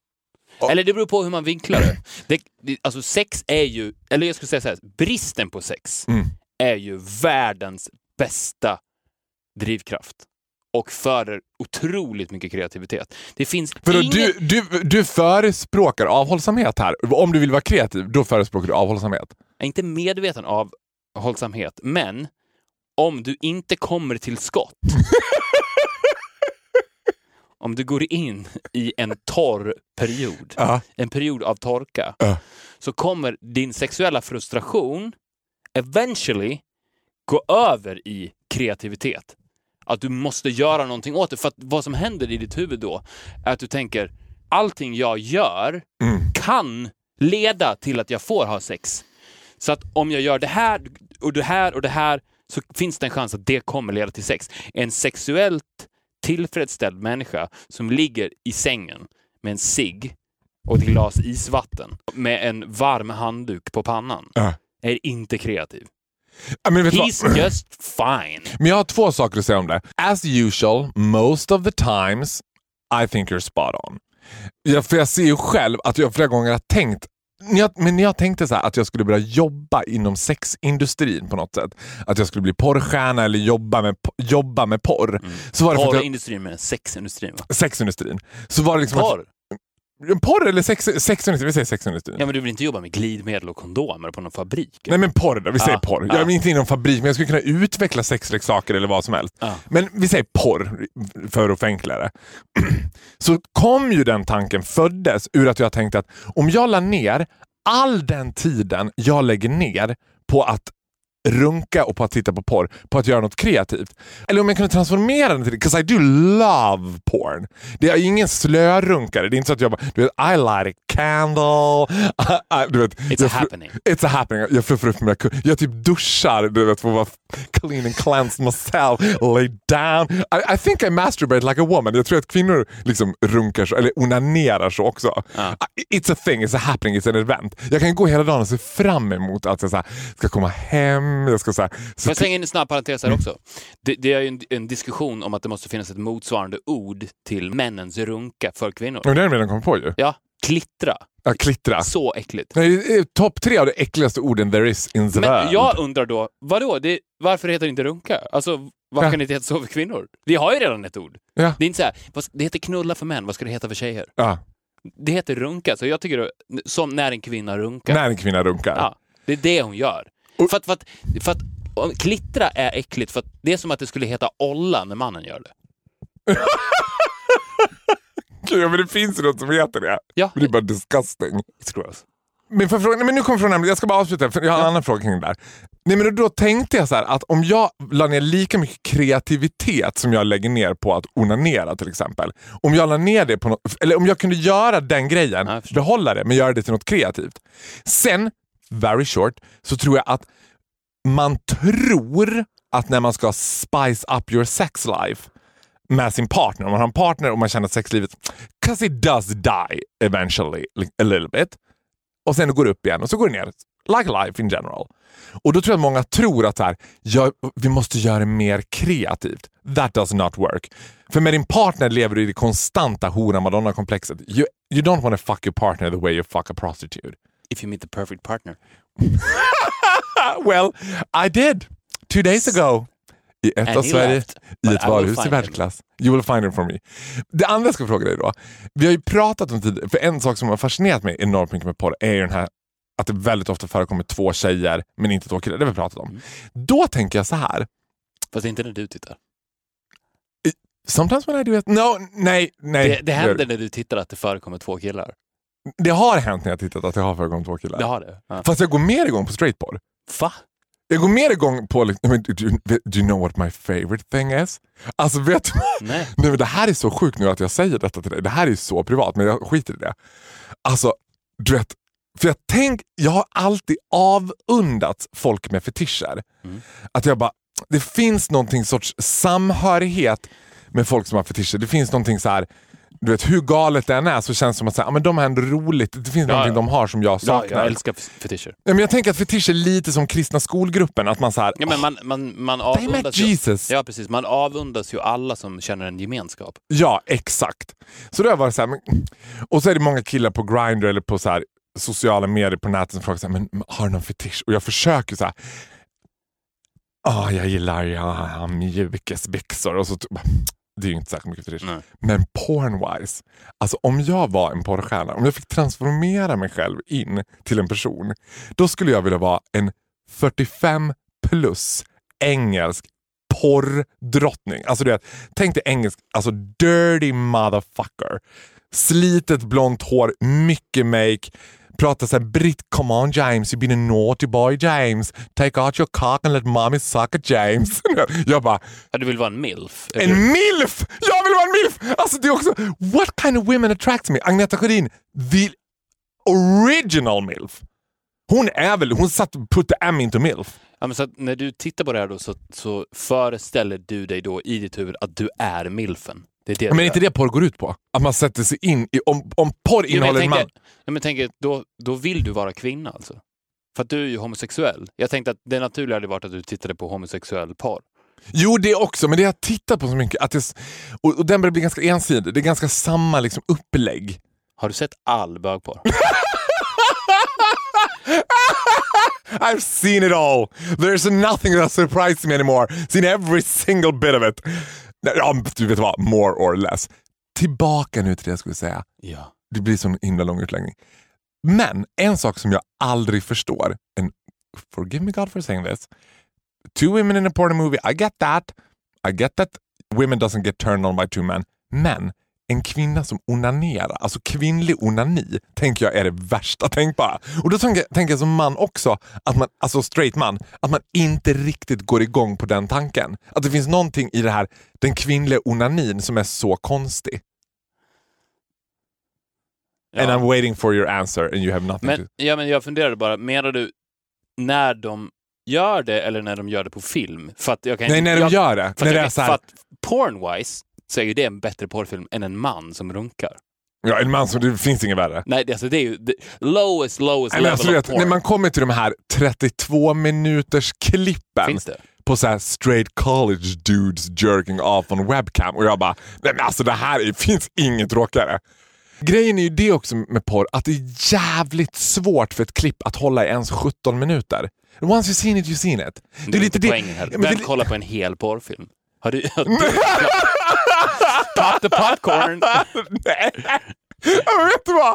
Eller det beror på hur man vinklar det, det alltså sex är ju, eller jag skulle säga så här, bristen på sex Mm. Är ju världens bästa drivkraft. Och föder otroligt mycket kreativitet. Det finns För ingen... du, du, du förespråkar avhållsamhet här. Om du vill vara kreativ, då förespråkar du avhållsamhet. Jag är inte medveten av hållsamhet, men om du inte kommer till skott om du går in i en torr period, Ja. en period av torka, Ja. så kommer din sexuella frustration eventually gå över i kreativitet. Att du måste göra någonting åt det. För att vad som händer i ditt huvud då är att du tänker allting jag gör kan leda till att jag får ha sex. Så att om jag gör det här och det här och det här så finns det en chans att det kommer leda till sex. En sexuellt tillfredsställd människa som ligger i sängen med en cigg och ett glas isvatten med en varm handduk på pannan Ja. Är inte kreativ. Du vad? He's just fine. men jag har två saker att säga om det. As usual, most of the times, I think you're spot on. Jag, för jag ser ju själv att jag flera gånger har tänkt jag, men när jag tänkte så här, att jag skulle börja jobba inom sexindustrin på något sätt. Att jag skulle bli porrstjärna eller jobba med, jobba med porr. Så var det för att jag, Porrindustrin med sexindustrin va? sexindustrin. Så var det liksom Porr? Porr eller sex, sexindustrin? Vi säger sexindustrin. Ja men du vill inte jobba med glidmedel och kondomer på någon fabrik? Nej men porr då, vi säger Ja, porr. ja. Jag är inte inom fabrik men jag skulle kunna utveckla sexleksaker eller vad som helst. Ja. Men vi säger porr för att förenkla det. Så kom ju den tanken, föddes ur att jag tänkte att om jag la ner all den tiden jag lägger ner på att runka och på att titta på porr, på att göra något kreativt. Eller om jag kunde transformera den till det, 'cause I do love porn. Det är ingen slörunkare, det är inte så att jag bara, du vet, I light a candle. I, I, du vet, It's a happening. It's a happening. Jag fluffar upp mina ku- Jag typ duschar, du vet, för att vara clean and cleanse myself, lay down. I, I think I masturbate like a woman. Jag tror att kvinnor liksom runkar så, eller onanerar så också. I- It's a thing, it's a happening, it's an event. Jag kan gå hela dagen och se fram emot att jag så här, ska komma hem, jag ska Får så jag slänga in en snabb parentes här också? Det, det är ju en, en diskussion om att det måste finnas ett motsvarande ord till männens runka för kvinnor. Men det har jag redan kommit på ju. Ja, klittra. Ja, klittra. Så äckligt. Topp tre av de äckligaste orden there is in the Men world. jag undrar då, vadå? Det, varför heter det inte runka? Alltså, varför Ja. kan det inte heta så för kvinnor? Vi har ju redan ett ord. Ja. Det är inte så här, det heter knulla för män, vad ska det heta för tjejer? Ja, Det heter runka, så jag tycker det, som när en kvinna runkar. när en kvinna runkar. Ja, det är det hon gör. För att, för att, för att klittra är äckligt, för det är som att det skulle heta olla när mannen gör det. Ja, men det finns ju något som heter det. Ja, Men det är bara disgusting. it's gross. Men, för fråga, nej, men nu kommer frågan, jag ska bara avsluta för jag har en annan fråga kring det där. Nej, men då tänkte jag så här, att om jag la ner lika mycket kreativitet som jag lägger ner på att onanera till exempel. Om jag la ner det på något, eller om jag kunde göra den grejen, behålla det men göra det till något kreativt. Sen, very short, så tror jag att man tror att när man ska spice up your sex life med sin partner, om man har en partner och man känner att sexlivet, 'cause it does die eventually a little bit. Och sen går det upp igen och så går det ner. Like life in general. Och då tror jag att många tror att så här, ja, vi måste göra det mer kreativt. That does not work. För med din partner lever du i det konstanta hora madonna-komplexet. You, you don't want to fuck your partner the way you fuck a prostitute. If you meet the perfect partner. well, I did. Two days ago. I ett av Sverige, left, i ett varuhus i världsklass. You will find him for me. Det andra jag ska fråga dig då. Vi har ju pratat om tid, för en sak som har fascinerat mig enormt mycket med porr är ju den här att det väldigt ofta förekommer två tjejer men inte två killar. Det har vi pratat om. Mm. Då tänker jag så här. Fast inte när du tittar. Sometimes when I do it. No, nej, nej. Det, det händer när du tittar att det förekommer två killar. Det har hänt när jag tittat att det har förekommit två killar. Det har det? Ja. Fast jag går mer igång på straightporr. Va? Jag går mer igång på... do, you- do you know what my favorite thing is? Alltså vet du? Nej. Nej, men det här är så sjukt nu att jag säger detta till dig. Det här är så privat, men jag skiter i det. Alltså, du vet. För jag, tänk, jag har alltid avundats folk med fetischer. Mm. Att jag bara, det finns någonting sorts samhörighet med folk som har fetischer. Det finns någonting så här, du vet hur galet det än är så känns det som att så här, ja, men de har ändå roligt. Det finns Ja, någonting ja. de har som jag Ja, saknar. jag älskar fetischer. Ja, men jag tänker att fetisch är lite som kristna skolgruppen. Att man så här, Ja, men man, man, man met avundas ju, Jesus. ja, precis. Man avundas ju alla som känner en gemenskap. Ja, exakt. Så då varit så här, men, och så är det många killar på Grindr eller på så här, sociala medier på nätet som frågar så här, men, har du någon fetisch? Och jag försöker så här. Ah, jag gillar ja, mjukisbyxor. Och så, det är ju inte särskilt mycket fetisch. Nej. Men porn-wise, alltså om jag var en porrstjärna, om jag fick transformera mig själv in till en person, då skulle jag vilja vara en 45 plus engelsk porrdrottning. Alltså du vet, tänk dig engelsk, alltså dirty motherfucker. Slitet blont hår, mycket make, pratar såhär britt, come on James, you've been a naughty boy James. Take out your cock and let mommy suck it James. jag bara, Ja, du vill vara en milf? en milf! Jag vill vara en milf! Alltså det är också, what kind of women attracts me? Agneta Sjödin, the original milf. Hon är väl, hon satt put the M into milf. Ja, men så när du tittar på det här då så, så föreställer du dig då i ditt huvud att du är milfen. Det är det Men är inte det porr går ut på? Att man sätter sig in i... Om, om porr innehåller en man... ja, men tänker, då, då vill du vara kvinna alltså? För att du är ju homosexuell. Jag tänkte att det naturliga hade varit att du tittade på homosexuell porr. Jo, det också, men det har jag tittat på så mycket. Att det, och, och den börjar bli ganska ensidig. Det är ganska samma liksom, upplägg. Har du sett all bögporr? I've seen it all. There's nothing that surprises me anymore. Seen every single bit of it. Ja, du vet vad, more or less. Tillbaka nu till det jag skulle säga. ja. Det blir sån himla lång utläggning. Men en sak som jag aldrig förstår, and forgive me God for saying this. Two women in a porn movie, I get that. I get that women doesn't get turned on by two men. Men en kvinna som onanerar, alltså kvinnlig onani, tänker jag är det värsta tänkbara. Och då tänker, tänker jag som man också, att man, alltså straight man, att man inte riktigt går igång på den tanken. Att det finns någonting i det här, den kvinnliga onanin som är så konstig. And I'm waiting for your answer and you have nothing Men, to... ja, men jag funderade bara, menar du när de gör det eller när de gör det på film? För att jag kan Nej, när de jag, gör det. För När det är så för här, att porn-wise så är ju det en bättre porrfilm än en man som runkar. ja, en man som, det finns inget värre. Nej, det, alltså, det är ju the lowest, lowest men level alltså, du of vet, porn. när man kommer till de här 32 minuters klippen Finns det? på så här straight college dudes jerking off on webcam och jag bara, nej men alltså det här är, finns inget tråkigare. Grejen är ju det också med porr, att det är jävligt svårt för ett klipp att hålla i ens 17 minuter. Once you seen it, you seen it. Det är lite poängen här. Ja, men Vem det- kollar på en hel porrfilm? Har du... Har du Pop the popcorn! Nej. Men vet du vad?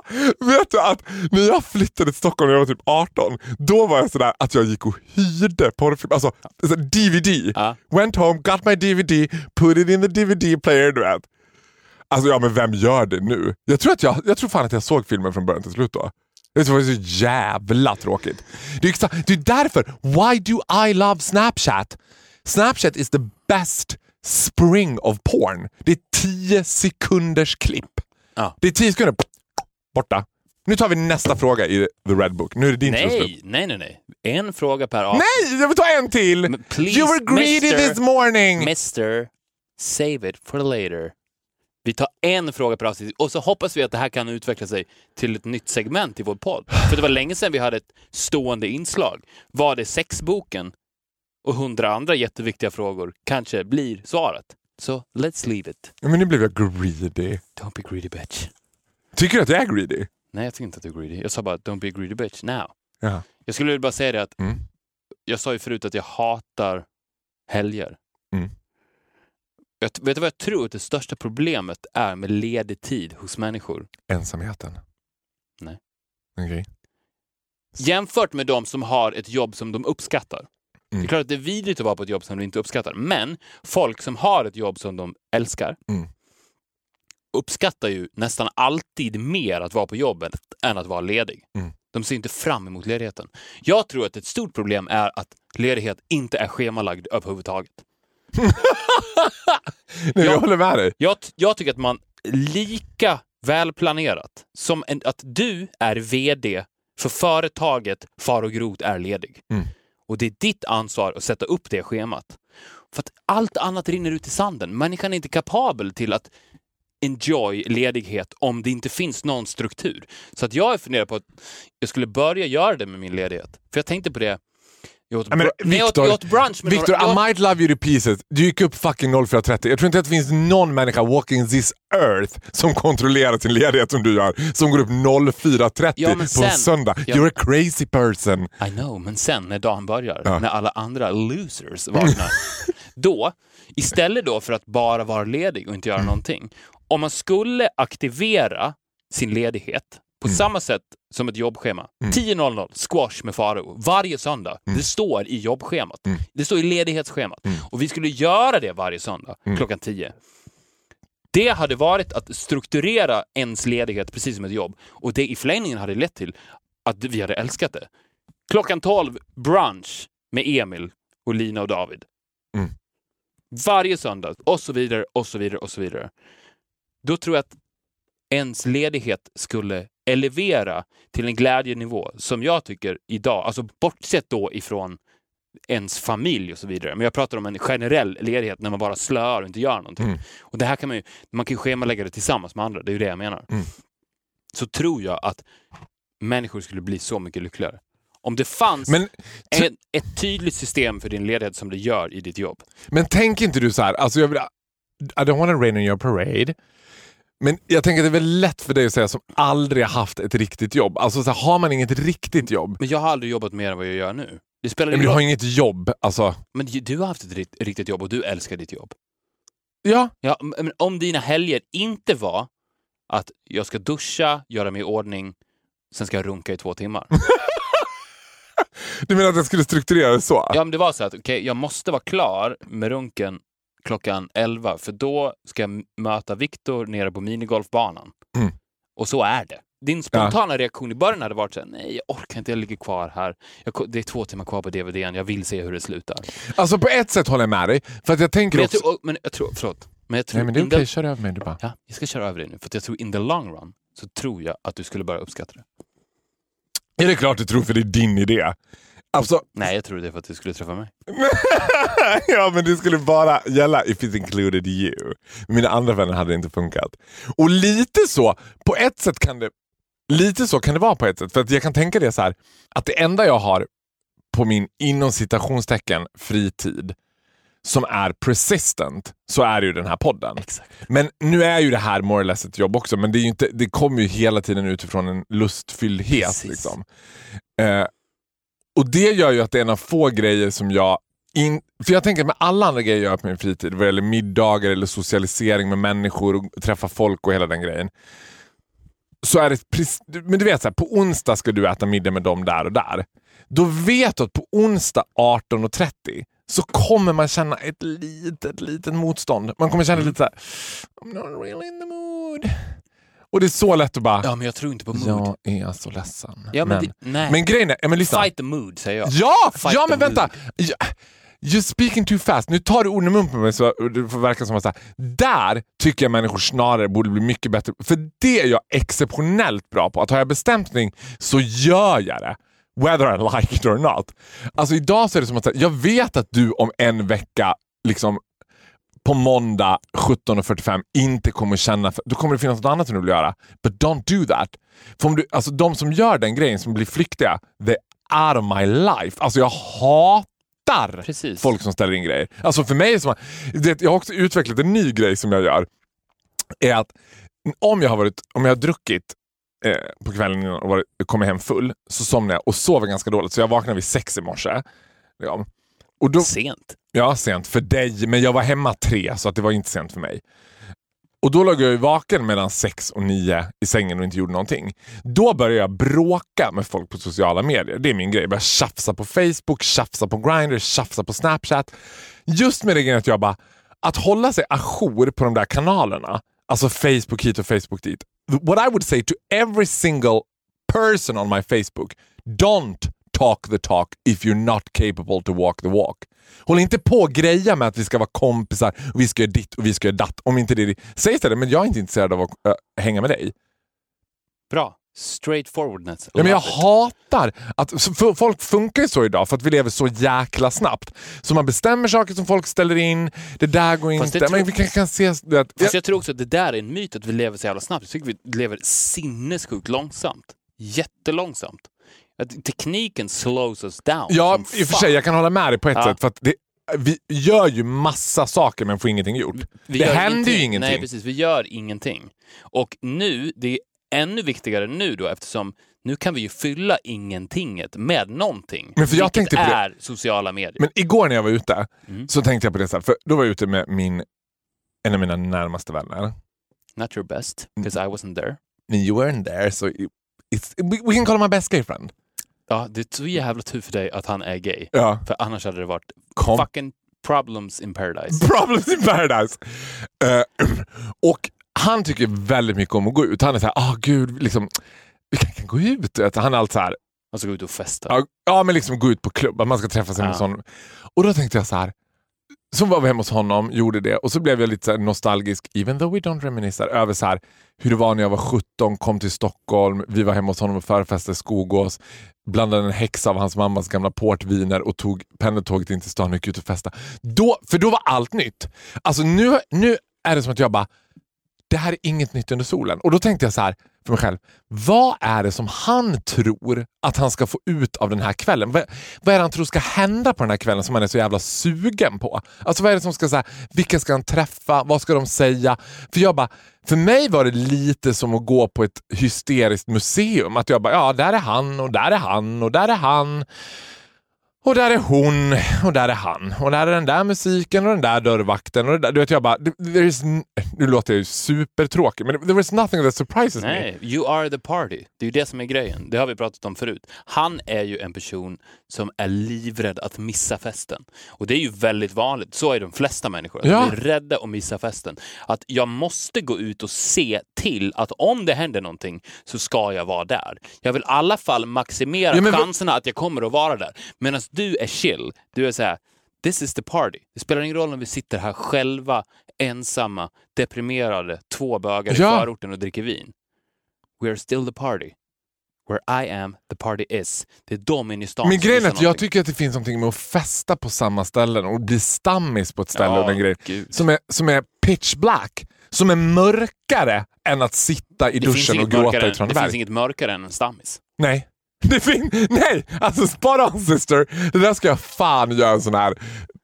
Vet du att när jag flyttade till Stockholm när jag var typ 18, då var jag sådär att jag gick och hyrde porrfilm, alltså så DVD. Ja. Went home, got my DVD, put it in the DVD player, du vet. Alltså ja, men vem gör det nu? Jag tror, att jag, jag tror fan att jag såg filmen från början till slut då. Det var så jävla tråkigt. Det är, exa- det är därför, why do I love Snapchat? Snapchat is the best spring of porn. Det är 10 sekunders klipp. Ja. Det är 10 sekunder, borta. Nu tar vi nästa fråga i The Red Book. Nu är det din tur. Nej, nej, nej, nej. En fråga per avsnitt. Nej, jag vill ta en till! Please, you were greedy mister- this morning! Mister, save it for later. Vi tar en fråga per avsnitt och så hoppas vi att det här kan utveckla sig till ett nytt segment i vår podd. För det var länge sedan vi hade ett stående inslag. Var det sexboken och hundra andra jätteviktiga frågor kanske blir svaret. Så let's leave it. Ja, Men nu blev jag greedy. Don't be greedy bitch. Tycker du att jag är greedy? Nej, jag tycker inte att du är greedy. Jag sa bara don't be a greedy bitch now. Ja. Jag skulle vilja bara säga det att Mm. jag sa ju förut att jag hatar helger. Mm. Jag, vet du vad jag tror att det största problemet är med ledig tid hos människor? Ensamheten? Nej. Okej. Jämfört med de som har ett jobb som de uppskattar. Det Mm. är klart att det är vidrigt att vara på ett jobb som de inte uppskattar, men folk som har ett jobb som de älskar Mm. uppskattar ju nästan alltid mer att vara på jobbet än att vara ledig. Mm. De ser inte fram emot ledigheten. Jag tror att ett stort problem är att ledighet inte är schemalagd överhuvudtaget. Nej, Ja. Jag håller med dig. Jag, jag tycker att man lika välplanerat som en, att du är VD för företaget Far och Grot är ledig. Mm. Och det är ditt ansvar att sätta upp det schemat. För att allt annat rinner ut i sanden. Människan är inte kapabel till att enjoy ledighet om det inte finns någon struktur. Så att jag funderar på att jag skulle börja göra det med min ledighet. För jag tänkte på det. Jag åt, men br- jag åt, Victor, jag åt brunch med Victor, några... I jag- might love you to pieces. Du gick upp fucking 04.30. Jag tror inte att det finns någon människa walking this earth som kontrollerar sin ledighet som du gör. Som går upp 04.30 Ja, men på en sen- söndag. Ja. You're a crazy person. I know, men sen när dagen börjar, Ja. när alla andra losers vaknar, då, istället då för att bara vara ledig och inte göra någonting, om man skulle aktivera sin ledighet på samma sätt som ett jobbschema. 10.00, squash med Faro, varje söndag. Det står i jobbschemat. Det står i ledighetsschemat. Och vi skulle göra det varje söndag klockan 10. Det hade varit att strukturera ens ledighet precis som ett jobb. Och det i förlängningen hade lett till att vi hade älskat det. Klockan 12, brunch med Emil och Lina och David. Mm. Varje söndag och så vidare och så vidare och så vidare. Då tror jag att ens ledighet skulle elevera till en glädjenivå som jag tycker idag, alltså bortsett då ifrån ens familj och så vidare. Men jag pratar om en generell ledighet när man bara slöar och inte gör någonting. Mm. Och det här kan man ju, man kan ju schemalägga det tillsammans med andra, det är ju det jag menar. Mm. Så tror jag att människor skulle bli så mycket lyckligare. Om det fanns Men, ett, ett tydligt system för din ledighet som det gör i ditt jobb. men tänk inte du så här, alltså jag vill, I don't want to rain on your parade. Men jag tänker att det är väl lätt för dig att säga som aldrig har haft ett riktigt jobb. Alltså så här, har man inget riktigt jobb, Men jag har aldrig jobbat mer än vad jag gör nu. Det spelar men ingen du har roll. inget jobb. Alltså, Men du har haft ett rikt- riktigt jobb och du älskar ditt jobb. ja, Ja, men om dina helger inte var att jag ska duscha, göra mig i ordning, sen ska jag runka i två timmar. du menar att jag skulle strukturera det så? Ja, men det var så att okej, jag måste vara klar med runken klockan 11 för då ska jag möta Viktor nere på minigolfbanan. Mm. Och så är det. Din spontana reaktion i början hade varit så här, nej jag orkar inte, jag ligger kvar här. Jag, det är två timmar kvar på DVDn, jag vill se hur det slutar. Alltså på ett sätt håller jag med dig. För att jag tänker Men jag också... tror, men jag tror förlåt. Men jag tror Nej men det är okej, the- kör över mig du bara. Ja, jag ska köra över dig nu, för att jag tror in the long run så tror jag att du skulle börja uppskatta det. Är det klart du tror för det är din idé? Alltså, Nej, jag tror det är för att du skulle träffa mig. ja men det skulle bara gälla if it included you. Mina andra vänner hade inte funkat. Och lite så, på ett sätt kan det Lite så kan det vara på ett sätt. För att jag kan tänka det så här, att det enda jag har på min inom citationstecken fritid som är persistent så är det ju den här podden. Exakt. Men nu är ju det här more or less ett jobb också, men det, är ju inte, det kommer ju hela tiden utifrån en lustfylldhet. Liksom. Eh, och det gör ju att det är en av få grejer som jag... In, för jag tänker med alla andra grejer jag gör på min fritid, vad gäller middagar eller socialisering med människor och träffa folk och hela den grejen. Så är det men du vet, så här, på onsdag ska du äta middag med dem där och där. Då vet du att på onsdag 18.30 så kommer man känna ett litet, litet motstånd. Man kommer känna lite såhär, I'm not really in the mood. Och det är så lätt att bara, Ja, men jag tror inte på mood. jag är så ledsen. Ja, men, men, det, nej. men grejen är, men lyssna. Fight the mood, säger jag. Ja, Fight ja men vänta! Ja, You're speaking too fast. Nu tar du orden i på mig så det får verka som att så här, där tycker jag människor snarare borde bli mycket bättre. För det är jag exceptionellt bra på. Att har jag bestämt mig så gör jag det. Whether I like it or not. Alltså idag så är det som att jag vet att du om en vecka liksom på måndag 17.45 inte kommer känna, för, då kommer det finnas något annat som du vill göra. But don't do that. För om du, alltså de som gör den grejen, som blir flyktiga, they out of my life. Alltså jag hatar Precis. folk som ställer in grejer. Alltså för mig, är det som, vet, jag har också utvecklat en ny grej som jag gör. Är att om jag har, varit, om jag har druckit eh, på kvällen och varit, kommit hem full, så somnar jag och sover ganska dåligt. Så jag vaknar vid sex i morse. Ja. Och då, Sent. Ja, sent för dig, men jag var hemma tre så att det var inte sent för mig. Och då låg jag ju vaken mellan sex och nio i sängen och inte gjorde någonting. Då började jag bråka med folk på sociala medier. Det är min grej. Jag började tjafsa på Facebook, tjafsa på Grindr, tjafsa på Snapchat. Just med det grejen att jag bara, att hålla sig ajour på de där kanalerna, alltså Facebook hit och Facebook dit. What I would say to every single person on my Facebook, don't talk the talk if you're not capable to walk the walk. Håll inte på och greja med att vi ska vara kompisar och vi ska göra ditt och vi ska göra datt. Om inte det är Säg istället, men jag är inte intresserad av att äh, hänga med dig. Bra. Straightforwardness. Ja, men jag hatar att folk funkar ju så idag för att vi lever så jäkla snabbt. Så man bestämmer saker som folk ställer in, det där går Fast inte. Men vi kan, kan se... Det, Fast jag tror också att det där är en myt att vi lever så jävla snabbt. Jag tycker vi lever sinnessjukt långsamt. Jättelångsamt. Tekniken slows us down. ja, i och för sig, jag kan hålla med dig på ett Ja. sätt. För att det, vi gör ju massa saker men får ingenting gjort. Vi det händer ju ingenting. Nej, precis. Vi gör ingenting. Och nu, det är ännu viktigare nu då eftersom nu kan vi ju fylla ingentinget med någonting. Men för jag tänkte på det- är sociala medier. Men igår när jag var ute Mm. så tänkte jag på det så här, för då var jag ute med min, en av mina närmaste vänner. Not your best, because I wasn't there. You weren't there, so it- we, we can call him my best gay friend. Ja, det är så jävla tur för dig att han är gay. Ja. För annars hade det varit Kom. fucking problems in paradise. Problems in paradise. Eh, och han tycker väldigt mycket om att gå ut. Han är så här, ah gud, liksom, vi kan, kan gå ut. Han är alltid så här, Han ska gå ut och festa. ja, ja men liksom gå ut på klubb, att man ska träffa sig med Ja. sån. Och då tänkte jag så här, så var vi hemma hos honom, gjorde det och så blev jag lite så här nostalgisk, even though we don't reminisce, över så här, hur det var när jag var 17, kom till Stockholm, vi var hemma hos honom och förfestade Skogås, blandade en häxa av hans mammas gamla portviner och tog pendeltåget in till stan och gick ut och festade. Då, för då var allt nytt. Alltså nu, nu är det som att jag bara, det här är inget nytt under solen. Och då tänkte jag så här för mig själv, vad är det som han tror att han ska få ut av den här kvällen? Vad, vad är det han tror ska hända på den här kvällen som han är så jävla sugen på? Alltså vad är det som ska säga, vilka ska han träffa, vad ska de säga? För jag bara, för mig var det lite som att gå på ett hysteriskt museum. Att jag bara, ja där är han och där är han och där är han. Och där är hon och där är han. Och där är den där musiken och den där dörrvakten. Och där. Du vet, jag bara, nu låter jag ju supertråkig, men there is nothing that surprises me. Nej, you are the party. Det är ju det som är grejen. Det har vi pratat om förut. Han är ju en person som är livrädd att missa festen. Och det är ju väldigt vanligt. Så är de flesta människor. Ja. De är rädda att missa festen. Att jag måste gå ut och se till att om det händer någonting så ska jag vara där. Jag vill i alla fall maximera Ja, chanserna att jag kommer att vara där. Medan du är chill. Du är så här, this is the party. Det spelar ingen roll om vi sitter här själva, ensamma, deprimerade, två bögar i Ja. förorten och dricker vin. We are still the party. Where I am, the party is. Det är de inne i stan Men grejen är att jag tycker att det finns någonting med att festa på samma ställen och bli stammis på ett ställe Ja, och den grejen. gud. Som är, som är pitch black. Som är mörkare än att sitta i Det duschen och gråta i än- Det Traneberg. finns inget mörkare än en stammis. Nej. Det fin- Nej, alltså spot on sister. Det där ska jag fan göra en sån här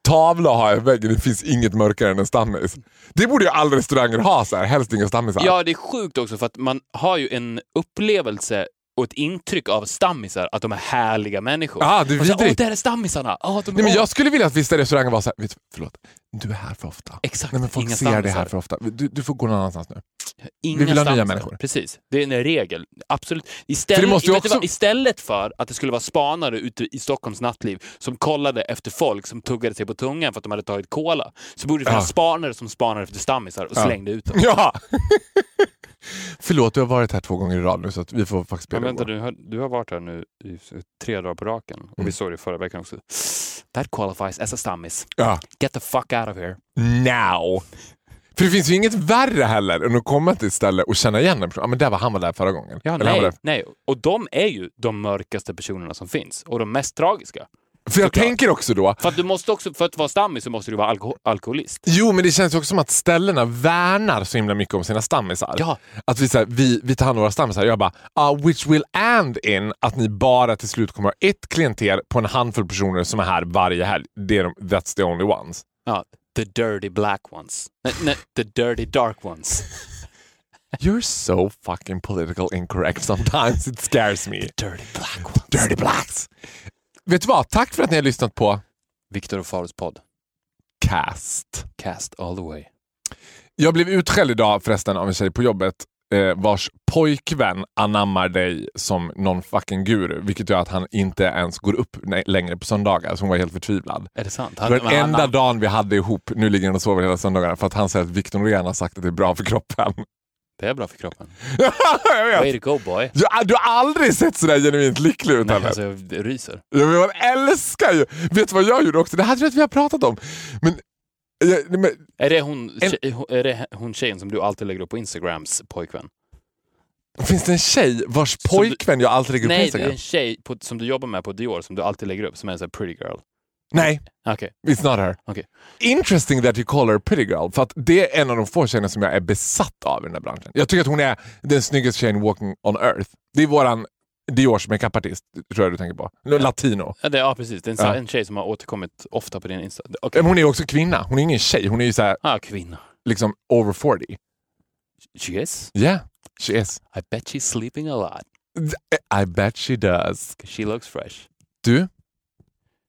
tavla och ha i väggen. Det finns inget mörkare än en stammis. Det borde ju alla restauranger ha, så här. helst inga stammisar. Ja, det är sjukt också för att man har ju en upplevelse och ett intryck av stammisar att de är härliga människor. Ja, det är så, Åh, vidrigt. där är stammisarna! Åh, de, Nej, men jag skulle vilja att vissa restauranger var så här, vet, du, förlåt, du är här för ofta. Exakt, Nej, men folk inga ser det här stammisar. för ofta. Du, du får gå någon annanstans nu. Inga Vi vill ha nya stammisar. människor. Precis, det är en regel. Absolut. Istället, För också-? Istället för att det skulle vara spanare ute i Stockholms nattliv som kollade efter folk som tuggade sig på tungan för att de hade tagit cola, så borde det finnas Ja. spanare som spanade efter stammisar och Ja. slängde ut dem. Ja! Förlåt, du har varit här två gånger i rad nu så att vi får faktiskt Men spela vänta, du har, du har varit här nu i tre dagar på raken och Mm. vi såg det förra veckan också. That qualifies as a stammis. Ja. Get the fuck out of here. Now! För det finns ju inget värre heller än att komma till ett ställe och känna igen en person. Ja, men där var han var där förra gången. Ja, Eller nej, där. nej. Och de är ju de mörkaste personerna som finns och de mest tragiska. För jag Såklart. tänker också då, För att du måste också, för att vara stammis så måste du vara alko- alkoholist. jo men det känns också som att ställena värnar så himla mycket om sina stammisar. Ja. Att vi, så här, vi, vi tar hand om våra stammisar. Jag bara, ah, which will end in att ni bara till slut kommer ha ett klienter på en handfull personer som är här varje helg. Det är de, that's the only ones. Ja, the dirty black ones. Nej, nej, the dirty dark ones. You're so fucking political incorrect sometimes. It scares me. Dirty black ones. Dirty blacks! Vet du vad? Tack för att ni har lyssnat på Viktor och Faros podd. Cast. Cast all the way. Jag blev utskälld idag förresten av en tjej på jobbet eh, vars pojkvän anammar dig som någon fucking guru. Vilket gör att han inte ens går upp längre på söndagar. Så hon var helt förtvivlad. Är det sant? Det var den men han- enda dagen vi hade ihop. Nu ligger han och sover hela söndagarna för att han säger att Victor Norén har sagt att det är bra för kroppen. Det är bra för kroppen. jag vet. Way to go boy. Du, du har aldrig sett sådär genuint lycklig ut Nej, heller. alltså, jag ryser. Ja, men man älskar ju... Vet du vad jag gjorde också? Det här tror jag att vi har pratat om. Men, jag, men Är det hon, En- tjej, är det hon tjejen som du alltid lägger upp på Instagrams pojkvän? finns det en tjej vars du- pojkvän jag alltid lägger upp på Nej, det är Instagram? en tjej på, som du jobbar med på Dior som du alltid lägger upp som är en sån här pretty girl. Nej, Okej, it's not her. okej. Interesting that you call her a pretty girl. För att det är en av de få tjejerna som jag är besatt av i den här branschen. Jag tycker att hon är den snyggaste tjejen walking on earth. Det är våran Diors makeupartist, tror jag du tänker på. Latino. Ja, det, ja, precis. Det är en, Ja. en tjej som har återkommit ofta på din Insta. Okej. Men hon är också kvinna. Hon är ingen tjej. Hon är ju såhär, Ah, kvinna. liksom over 40. She is? Yeah, she is. I bet she's sleeping a lot. I bet she does. She looks fresh. Du,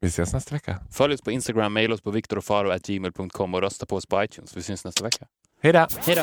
vi ses nästa vecka. Följ oss på Instagram, mejla oss på viktorofaro.gmail.com och rösta på oss på iTunes. Vi syns nästa vecka. Hej då! Hej då!